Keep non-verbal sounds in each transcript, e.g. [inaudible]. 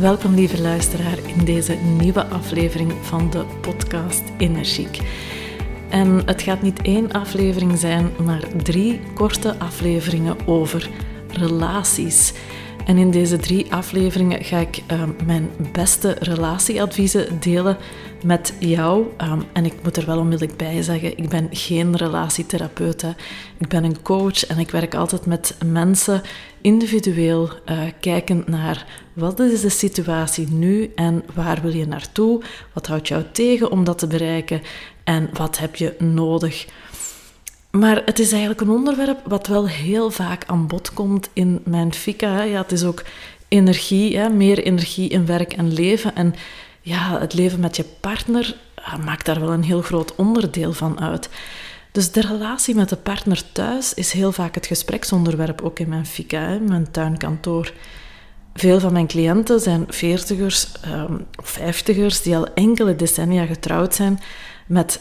Welkom lieve luisteraar in deze nieuwe aflevering van de podcast Energiek. En het gaat niet één aflevering zijn, maar drie korte afleveringen over relaties. En in deze drie afleveringen ga ik uh, mijn beste relatieadviezen delen met jou. Um, en ik moet er wel onmiddellijk bij zeggen, ik ben geen relatietherapeut. Ik ben een coach en ik werk altijd met mensen individueel uh, kijkend naar wat is de situatie nu en waar wil je naartoe? Wat houdt jou tegen om dat te bereiken? En wat heb je nodig? Maar het is eigenlijk een onderwerp wat wel heel vaak aan bod komt in mijn fika. Ja, het is ook energie, hè? meer energie in werk en leven. En ja, het leven met je partner maakt daar wel een heel groot onderdeel van uit. Dus de relatie met de partner thuis is heel vaak het gespreksonderwerp, ook in mijn fika, mijn tuinkantoor. Veel van mijn cliënten zijn veertigers um, of vijftigers die al enkele decennia getrouwd zijn met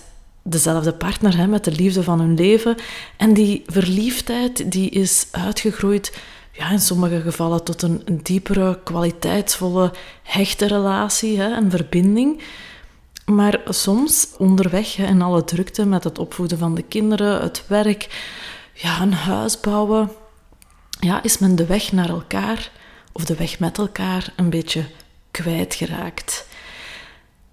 dezelfde partner, hè, met de liefde van hun leven. En die verliefdheid die is uitgegroeid, ja, in sommige gevallen tot een, diepere, kwaliteitsvolle, hechte relatie, hè, een verbinding. Maar soms onderweg hè, in alle drukte met het opvoeden van de kinderen, het werk, ja, een huis bouwen, ja, is men de weg naar elkaar of de weg met elkaar een beetje kwijtgeraakt.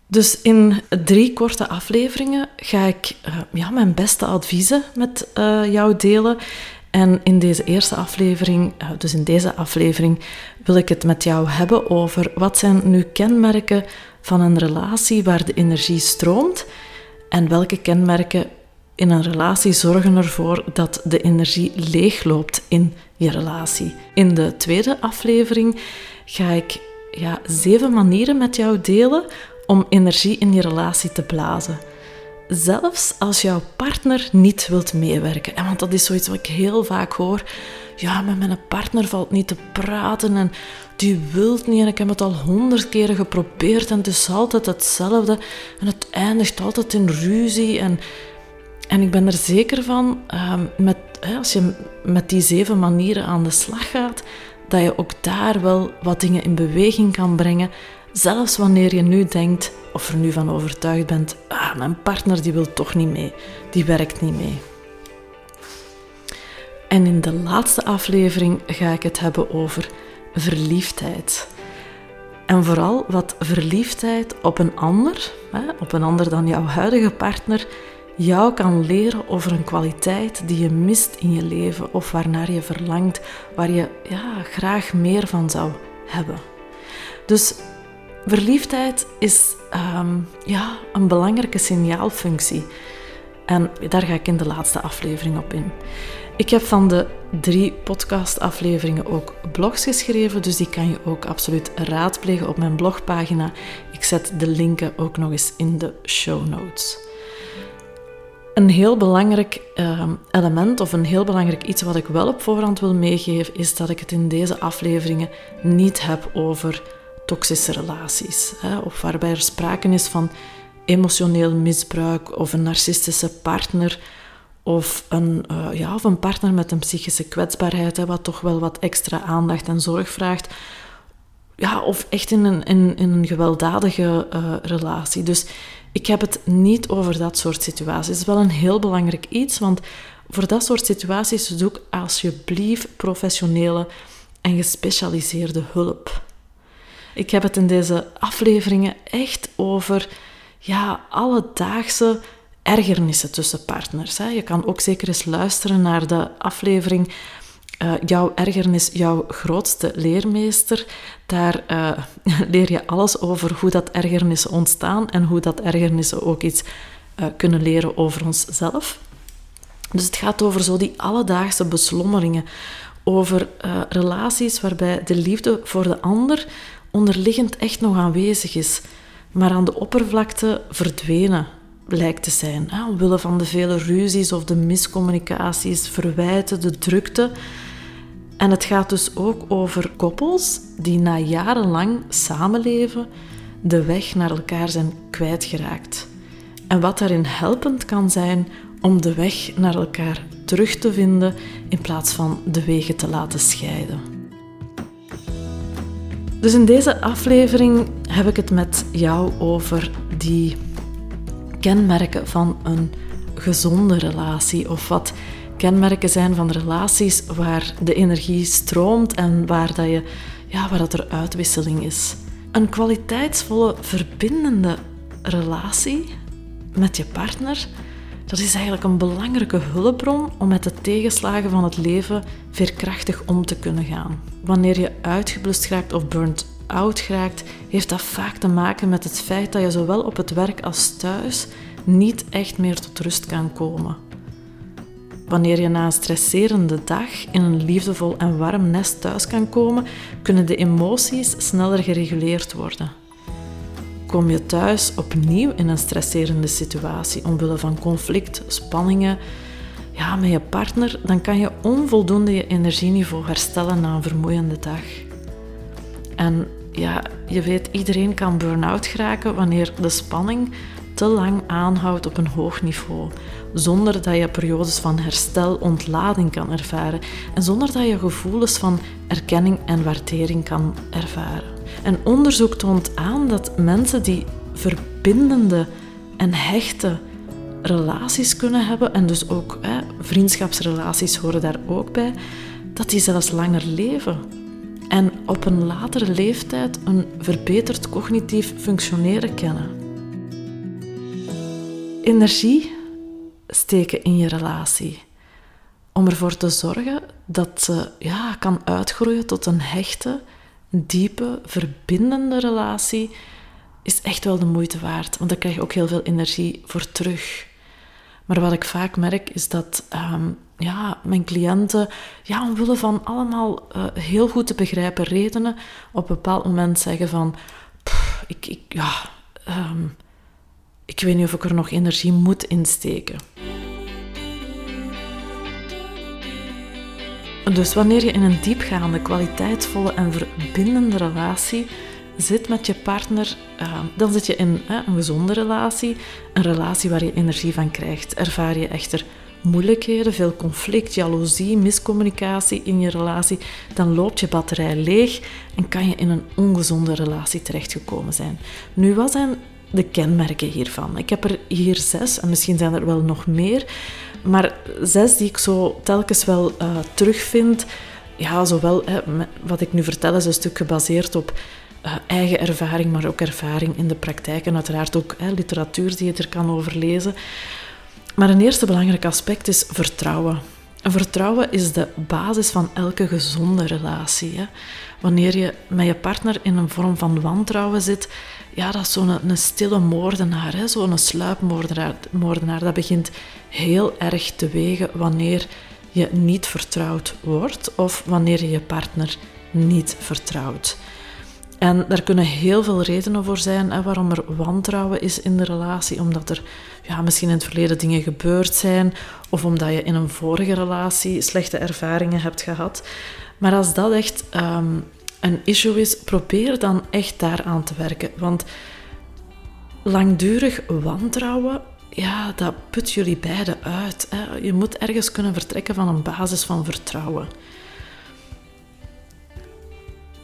Dus in drie korte afleveringen ga ik uh, ja, mijn beste adviezen met uh, jou delen. En in deze eerste aflevering, uh, dus in deze aflevering, wil ik het met jou hebben over wat zijn nu kenmerken van een relatie waar de energie stroomt en welke kenmerken in een relatie zorgen ervoor dat de energie leegloopt in je relatie. In de tweede aflevering ga ik ja, zeven manieren met jou delen om energie in je relatie te blazen. Zelfs als jouw partner niet wilt meewerken. En want dat is zoiets wat ik heel vaak hoor. Ja, met mijn partner valt niet te praten en die wilt niet en ik heb het al honderd keren geprobeerd en het is altijd hetzelfde en het eindigt altijd in ruzie en, en ik ben er zeker van, uh, met, als je met die zeven manieren aan de slag gaat, dat je ook daar wel wat dingen in beweging kan brengen Zelfs wanneer je nu denkt, of er nu van overtuigd bent, ah, mijn partner die wil toch niet mee, die werkt niet mee. En in de laatste aflevering ga ik het hebben over verliefdheid. En vooral wat verliefdheid op een ander, op een ander dan jouw huidige partner, jou kan leren over een kwaliteit die je mist in je leven of waarnaar je verlangt, waar je ja, graag meer van zou hebben. Dus Verliefdheid is um, ja, een belangrijke signaalfunctie. En daar ga ik in de laatste aflevering op in. Ik heb van de drie podcastafleveringen ook blogs geschreven, dus die kan je ook absoluut raadplegen op mijn blogpagina. Ik zet de linken ook nog eens in de show notes. Een heel belangrijk uh, element of een heel belangrijk iets wat ik wel op voorhand wil meegeven, is dat ik het in deze afleveringen niet heb over toxische relaties. Hè, of waarbij er sprake is van emotioneel misbruik of een narcistische partner of een, uh, ja, of een partner met een psychische kwetsbaarheid, hè, wat toch wel wat extra aandacht en zorg vraagt. Ja, of echt in een, in, in een gewelddadige uh, relatie. Dus ik heb het niet over dat soort situaties. Het is wel een heel belangrijk iets, want voor dat soort situaties zoek alsjeblieft professionele en gespecialiseerde hulp. Ik heb het in deze afleveringen echt over ja, alledaagse ergernissen tussen partners. Hè. Je kan ook zeker eens luisteren naar de aflevering uh, Jouw ergernis, jouw grootste leermeester. Daar uh, [laughs] leer je alles over hoe dat ergernissen ontstaan en hoe dat ergernissen ook iets uh, kunnen leren over onszelf. Dus het gaat over zo die alledaagse beslommeringen, over relaties waarbij de liefde voor de ander onderliggend echt nog aanwezig is, maar aan de oppervlakte verdwenen lijkt te zijn. Hè, omwille van de vele ruzies of de miscommunicaties, verwijten, de drukte. En het gaat dus ook over koppels die na jarenlang samenleven de weg naar elkaar zijn kwijtgeraakt. En wat daarin helpend kan zijn om de weg naar elkaar terug te vinden in plaats van de wegen te laten scheiden. Dus in deze aflevering heb ik het met jou over die kenmerken van een gezonde relatie of wat kenmerken zijn van relaties waar de energie stroomt en waar, dat je, ja, waar dat er uitwisseling is. Een kwaliteitsvolle, verbindende relatie met je partner, dat is eigenlijk een belangrijke hulpbron om met de tegenslagen van het leven veerkrachtig om te kunnen gaan. Wanneer je uitgeblust raakt of burnt out geraakt, heeft dat vaak te maken met het feit dat je zowel op het werk als thuis niet echt meer tot rust kan komen. Wanneer je na een stresserende dag in een liefdevol en warm nest thuis kan komen, kunnen de emoties sneller gereguleerd worden. Kom je thuis opnieuw in een stresserende situatie omwille van conflict, spanningen, ja, met je partner, dan kan je onvoldoende je energieniveau herstellen na een vermoeiende dag. En ja, je weet, iedereen kan burn-out geraken wanneer de spanning te lang aanhoudt op een hoog niveau, zonder dat je periodes van herstel, ontlading kan ervaren en zonder dat je gevoelens van erkenning en waardering kan ervaren. En onderzoek toont aan dat mensen die verbindende en hechte relaties kunnen hebben, en dus ook hè, vriendschapsrelaties horen daar ook bij, dat die zelfs langer leven. En op een latere leeftijd een verbeterd cognitief functioneren kennen energie steken in je relatie. Om ervoor te zorgen dat ze ja, kan uitgroeien tot een hechte, diepe, verbindende relatie, is echt wel de moeite waard. Want daar krijg je ook heel veel energie voor terug. Maar wat ik vaak merk is dat ehm, ja, mijn cliënten, ja, omwille van allemaal uh, heel goed te begrijpen redenen, op een bepaald moment zeggen van, ik, ik, ja, um, ik weet niet of ik er nog energie moet insteken. Dus wanneer je in een diepgaande, kwaliteitsvolle en verbindende relatie zit met je partner, eh, dan zit je in een gezonde relatie, een relatie waar je energie van krijgt. Ervaar je echter moeilijkheden, veel conflict, jaloezie, miscommunicatie in je relatie, dan loopt je batterij leeg en kan je in een ongezonde relatie terechtgekomen zijn. Nu, wat zijn de kenmerken hiervan. Ik heb er hier zes, en misschien zijn er wel nog meer, maar zes die ik zo telkens wel uh, terugvind. Ja, zowel hè, wat ik nu vertel is een stuk gebaseerd op uh, eigen ervaring, maar ook ervaring in de praktijk en uiteraard ook hè, literatuur die je er kan over lezen. Maar een eerste belangrijk aspect is vertrouwen. vertrouwen is de basis van elke gezonde relatie. Hè. Wanneer je met je partner in een vorm van wantrouwen zit, ja, dat is zo'n een, stille moordenaar, zo'n sluipmoordenaar. Moordenaar, dat begint heel erg te wegen wanneer je niet vertrouwd wordt of wanneer je je partner niet vertrouwt. En daar kunnen heel veel redenen voor zijn waarom er wantrouwen is in de relatie. Omdat er ja, misschien in het verleden dingen gebeurd zijn, of omdat je in een vorige relatie slechte ervaringen hebt gehad. Maar als dat echt ehm, een issue is, probeer dan echt daaraan te werken. Want langdurig wantrouwen, ja, dat put jullie beiden uit. Je moet ergens kunnen vertrekken van een basis van vertrouwen.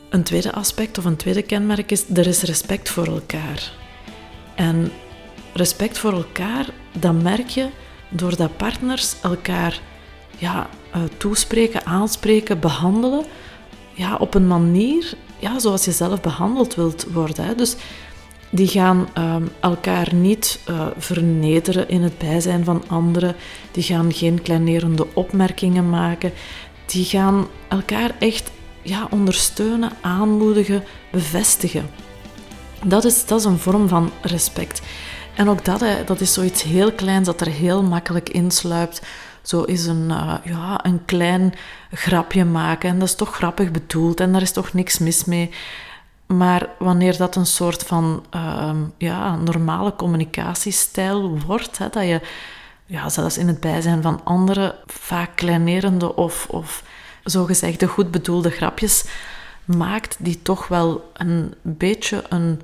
Een tweede aspect of een tweede kenmerk is, er is respect voor elkaar. En respect voor elkaar, dat merk je doordat partners elkaar ja, eh, toespreken, aanspreken, behandelen ja, op een manier ja, zoals je zelf behandeld wilt worden. Hè. Dus die gaan ehm, elkaar niet uh, vernederen in het bijzijn van anderen. Die gaan geen kleinerende opmerkingen maken. Die gaan elkaar echt ja, ondersteunen, aanmoedigen, bevestigen. Dat is, dat is een vorm van respect. En ook dat, hè, dat is zoiets heel kleins dat er heel makkelijk insluipt. Zo is een, uh, ja, een klein grapje maken. En dat is toch grappig bedoeld en daar is toch niks mis mee. Maar wanneer dat een soort van uh, ja, normale communicatiestijl wordt, hè, dat je ja, zelfs in het bijzijn van anderen vaak kleinerende of, of zogezegde goed bedoelde grapjes maakt, die toch wel een beetje een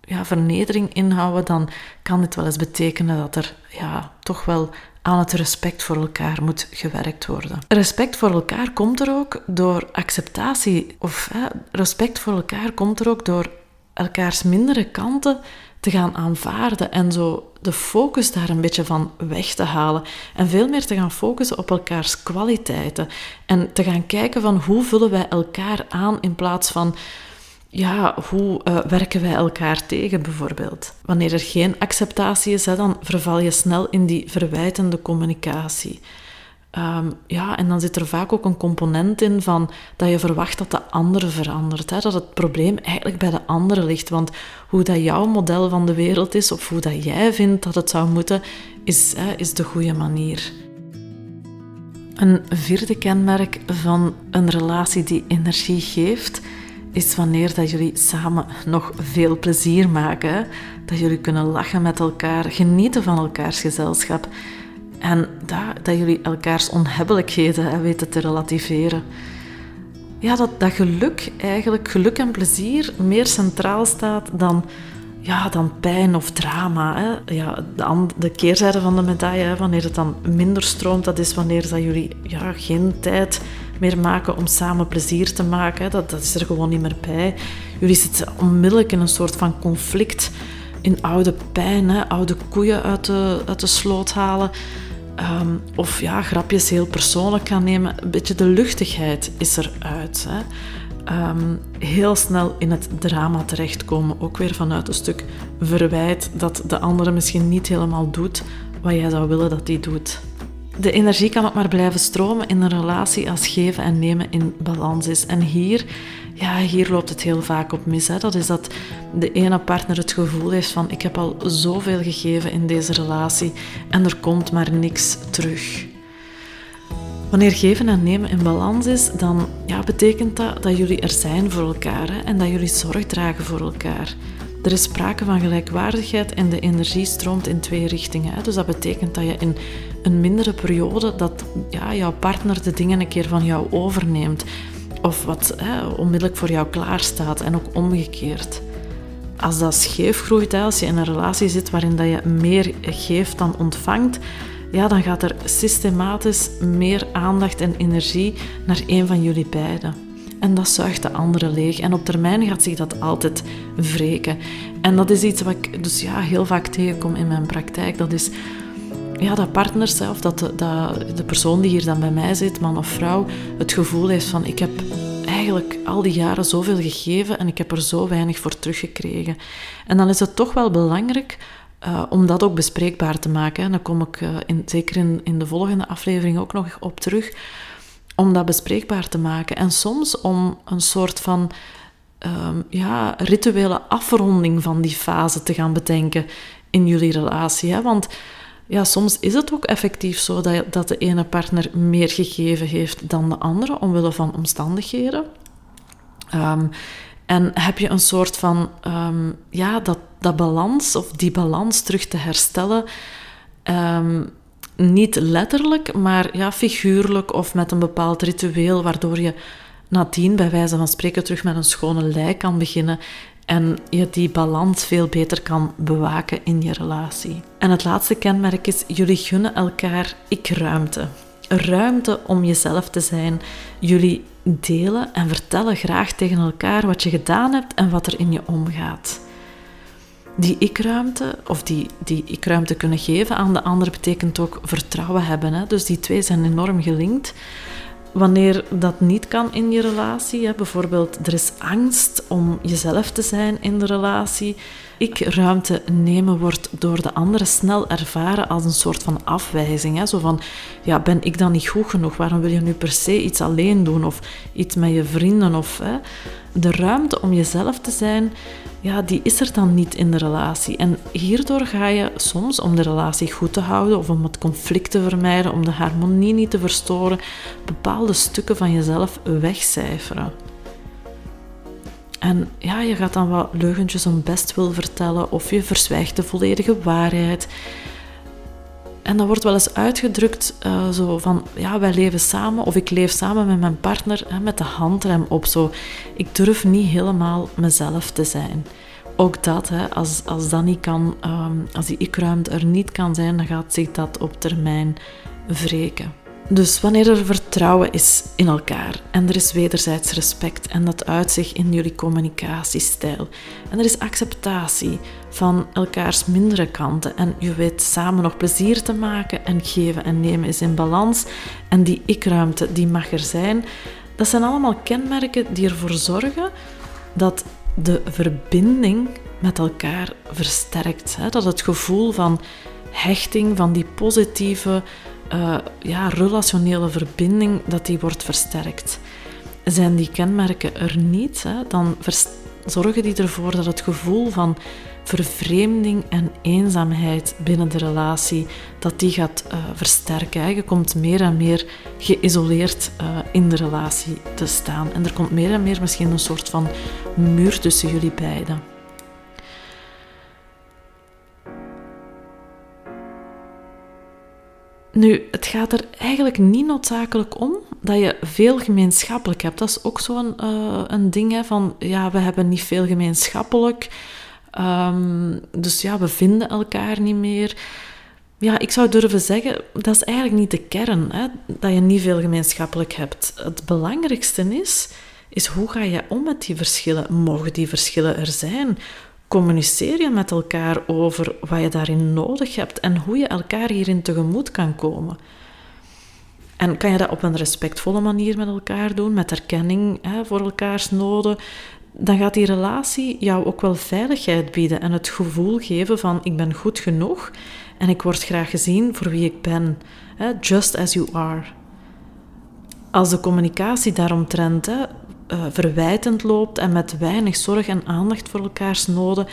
ja, vernedering inhouden, dan kan dit wel eens betekenen dat er ja, toch wel aan het respect voor elkaar moet gewerkt worden. Respect voor elkaar komt er ook door acceptatie, of hè, respect voor elkaar komt er ook door elkaars mindere kanten te gaan aanvaarden en zo de focus daar een beetje van weg te halen en veel meer te gaan focussen op elkaars kwaliteiten en te gaan kijken van hoe vullen wij elkaar aan in plaats van ja, hoe uh, werken wij elkaar tegen bijvoorbeeld? Wanneer er geen acceptatie is, hè, dan verval je snel in die verwijtende communicatie. Um, ja, en dan zit er vaak ook een component in van dat je verwacht dat de andere verandert. Hè? Dat het probleem eigenlijk bij de andere ligt. Want hoe dat jouw model van de wereld is, of hoe dat jij vindt dat het zou moeten, is, hè, is de goede manier. Een vierde kenmerk van een relatie die energie geeft, is wanneer dat jullie samen nog veel plezier maken. Dat jullie kunnen lachen met elkaar, genieten van elkaars gezelschap. En dat, dat jullie elkaars onhebbelijkheden weten te relativeren. Ja, dat, dat geluk eigenlijk, geluk en plezier, meer centraal staat dan, ja, dan pijn of drama. Hè. Ja, de, de keerzijde van de medaille, wanneer het dan minder stroomt, dat is wanneer dat jullie ja, geen tijd meer maken om samen plezier te maken. Dat, dat is er gewoon niet meer bij. Jullie zitten onmiddellijk in een soort van conflict, in oude pijn, hè? oude koeien uit de, uit de sloot halen. Ehm, of ja, grapjes heel persoonlijk gaan nemen. Een beetje de luchtigheid is eruit. Hè? Um, heel snel in het drama terechtkomen. Ook weer vanuit een stuk verwijt dat de andere misschien niet helemaal doet wat jij zou willen dat die doet de energie kan ook maar blijven stromen in een relatie als geven en nemen in balans is. En hier, ja, hier loopt het heel vaak op mis. Hè. Dat is dat de ene partner het gevoel heeft van ik heb al zoveel gegeven in deze relatie en er komt maar niks terug. Wanneer geven en nemen in balans is, dan ja, betekent dat dat jullie er zijn voor elkaar en dat jullie zorg dragen voor elkaar. Er is sprake van gelijkwaardigheid en de energie stroomt in twee richtingen. Hè. Dus dat betekent dat je in een mindere periode dat ja, jouw partner de dingen een keer van jou overneemt. Of wat hè, onmiddellijk voor jou klaarstaat en ook omgekeerd. Als dat scheef groeit, hè, als je in een relatie zit waarin dat je meer geeft dan ontvangt, ja, dan gaat er systematisch meer aandacht en energie naar een van jullie beiden. En dat zuigt de andere leeg. En op termijn gaat zich dat altijd wreken. En dat is iets wat ik dus ja, heel vaak tegenkom in mijn praktijk. Dat is ja, dat partner zelf, dat de, dat de persoon die hier dan bij mij zit, man of vrouw, het gevoel heeft van ik heb eigenlijk al die jaren zoveel gegeven en ik heb er zo weinig voor teruggekregen. En dan is het toch wel belangrijk uh, om dat ook bespreekbaar te maken. En daar kom ik uh, in, zeker in, in de volgende aflevering ook nog op terug. Om dat bespreekbaar te maken. En soms om een soort van um, ja, rituele afronding van die fase te gaan bedenken in jullie relatie. Hè? Want ja, soms is het ook effectief zo dat, dat de ene partner meer gegeven heeft dan de andere, omwille van omstandigheden. Ehm, en heb je een soort van, um, ja, dat, dat balans of die balans terug te herstellen. Um, niet letterlijk, maar ja, figuurlijk of met een bepaald ritueel, waardoor je nadien bij wijze van spreken terug met een schone lei kan beginnen en je die balans veel beter kan bewaken in je relatie. En het laatste kenmerk is, jullie gunnen elkaar ik-ruimte. Ruimte om jezelf te zijn. Jullie delen en vertellen graag tegen elkaar wat je gedaan hebt en wat er in je omgaat. Die ik-ruimte, of die, die ik-ruimte kunnen geven aan de ander, betekent ook vertrouwen hebben. Hè? Dus die twee zijn enorm gelinkt. Wanneer dat niet kan in je relatie, bijvoorbeeld er is angst om jezelf te zijn in de relatie, ik ruimte nemen wordt door de anderen snel ervaren als een soort van afwijzing. Hè? Zo van, ja, ben ik dan niet goed genoeg? Waarom wil je nu per se iets alleen doen of iets met je vrienden? Of, hè? De ruimte om jezelf te zijn, ja, die is er dan niet in de relatie. En hierdoor ga je soms, om de relatie goed te houden of om het conflict te vermijden, om de harmonie niet te verstoren, bepaalde stukken van jezelf wegcijferen. En ja, je gaat dan wat leugentjes om best wil vertellen of je verzwijgt de volledige waarheid. En dat wordt wel eens uitgedrukt uh, zo van, ja, wij leven samen of ik leef samen met mijn partner hè, met de handrem op. Zo, ik durf niet helemaal mezelf te zijn. Ook dat, hè, als, als dat niet kan, um, als die ik-ruimte er niet kan zijn, dan gaat zich dat op termijn wreken. Dus wanneer er vertrouwen is in elkaar en er is wederzijds respect en dat uit zich in jullie communicatiestijl en er is acceptatie van elkaars mindere kanten en je weet samen nog plezier te maken en geven en nemen is in balans en die ik-ruimte die mag er zijn, dat zijn allemaal kenmerken die ervoor zorgen dat de verbinding met elkaar versterkt. Hè? Dat het gevoel van hechting, van die positieve uh, ja, relationele verbinding, dat die wordt versterkt. Zijn die kenmerken er niet, hè, dan zorgen die ervoor dat het gevoel van vervreemding en eenzaamheid binnen de relatie, dat die gaat uh, versterken. Je komt meer en meer geïsoleerd uh, in de relatie te staan. En er komt meer en meer misschien een soort van muur tussen jullie beiden. Nu, het gaat er eigenlijk niet noodzakelijk om dat je veel gemeenschappelijk hebt. Dat is ook zo'n uh, een ding hè, van, ja, we hebben niet veel gemeenschappelijk. Um, dus ja, we vinden elkaar niet meer. Ja, ik zou durven zeggen, dat is eigenlijk niet de kern, hè, dat je niet veel gemeenschappelijk hebt. Het belangrijkste is, is hoe ga je om met die verschillen? Mogen die verschillen er zijn? Communiceer je met elkaar over wat je daarin nodig hebt en hoe je elkaar hierin tegemoet kan komen. En kan je dat op een respectvolle manier met elkaar doen, met erkenning hè, voor elkaars noden, dan gaat die relatie jou ook wel veiligheid bieden en het gevoel geven van ik ben goed genoeg en ik word graag gezien voor wie ik ben, just as you are. Als de communicatie daaromtrent hè, uh, verwijtend loopt en met weinig zorg en aandacht voor elkaars noden,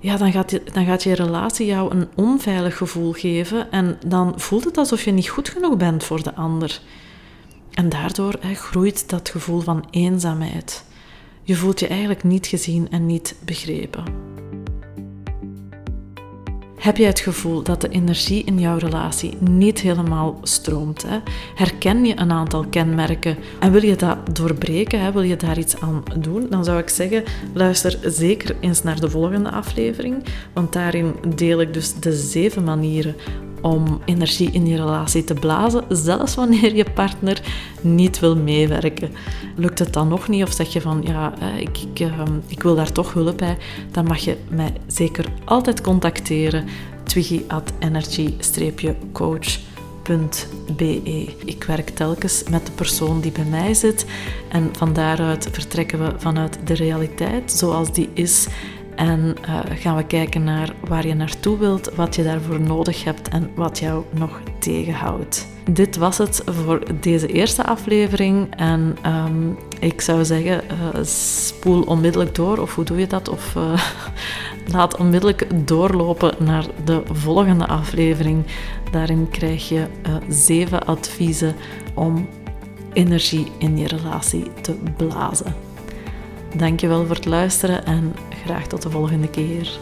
ja, dan, gaat je, dan gaat je relatie jou een onveilig gevoel geven en dan voelt het alsof je niet goed genoeg bent voor de ander. En daardoor groeit dat gevoel van eenzaamheid. Je voelt je eigenlijk niet gezien en niet begrepen. Heb jij het gevoel dat de energie in jouw relatie niet helemaal stroomt? Hè? Herken je een aantal kenmerken en wil je dat doorbreken? Hè? Wil je daar iets aan doen? Dan zou ik zeggen, luister zeker eens naar de volgende aflevering, want daarin deel ik dus de zeven manieren om energie in je relatie te blazen, zelfs wanneer je partner niet wil meewerken. Lukt het dan nog niet of zeg je van ja, ik, ik, ehm, ik wil daar toch hulp bij, dan mag je mij zeker altijd contacteren. Twiggy at energy-coach.be. Ik werk telkens met de persoon die bij mij zit en van daaruit vertrekken we vanuit de realiteit zoals die is en uh, gaan we kijken naar waar je naartoe wilt, wat je daarvoor nodig hebt en wat jou nog tegenhoudt. Dit was het voor deze eerste aflevering. En um, ik zou zeggen, uh, spoel onmiddellijk door. Of hoe doe je dat? Of uh, [laughs] laat onmiddellijk doorlopen naar de volgende aflevering. Daarin krijg je zeven adviezen om energie in je relatie te blazen. Dankjewel voor het luisteren en graag tot de volgende keer.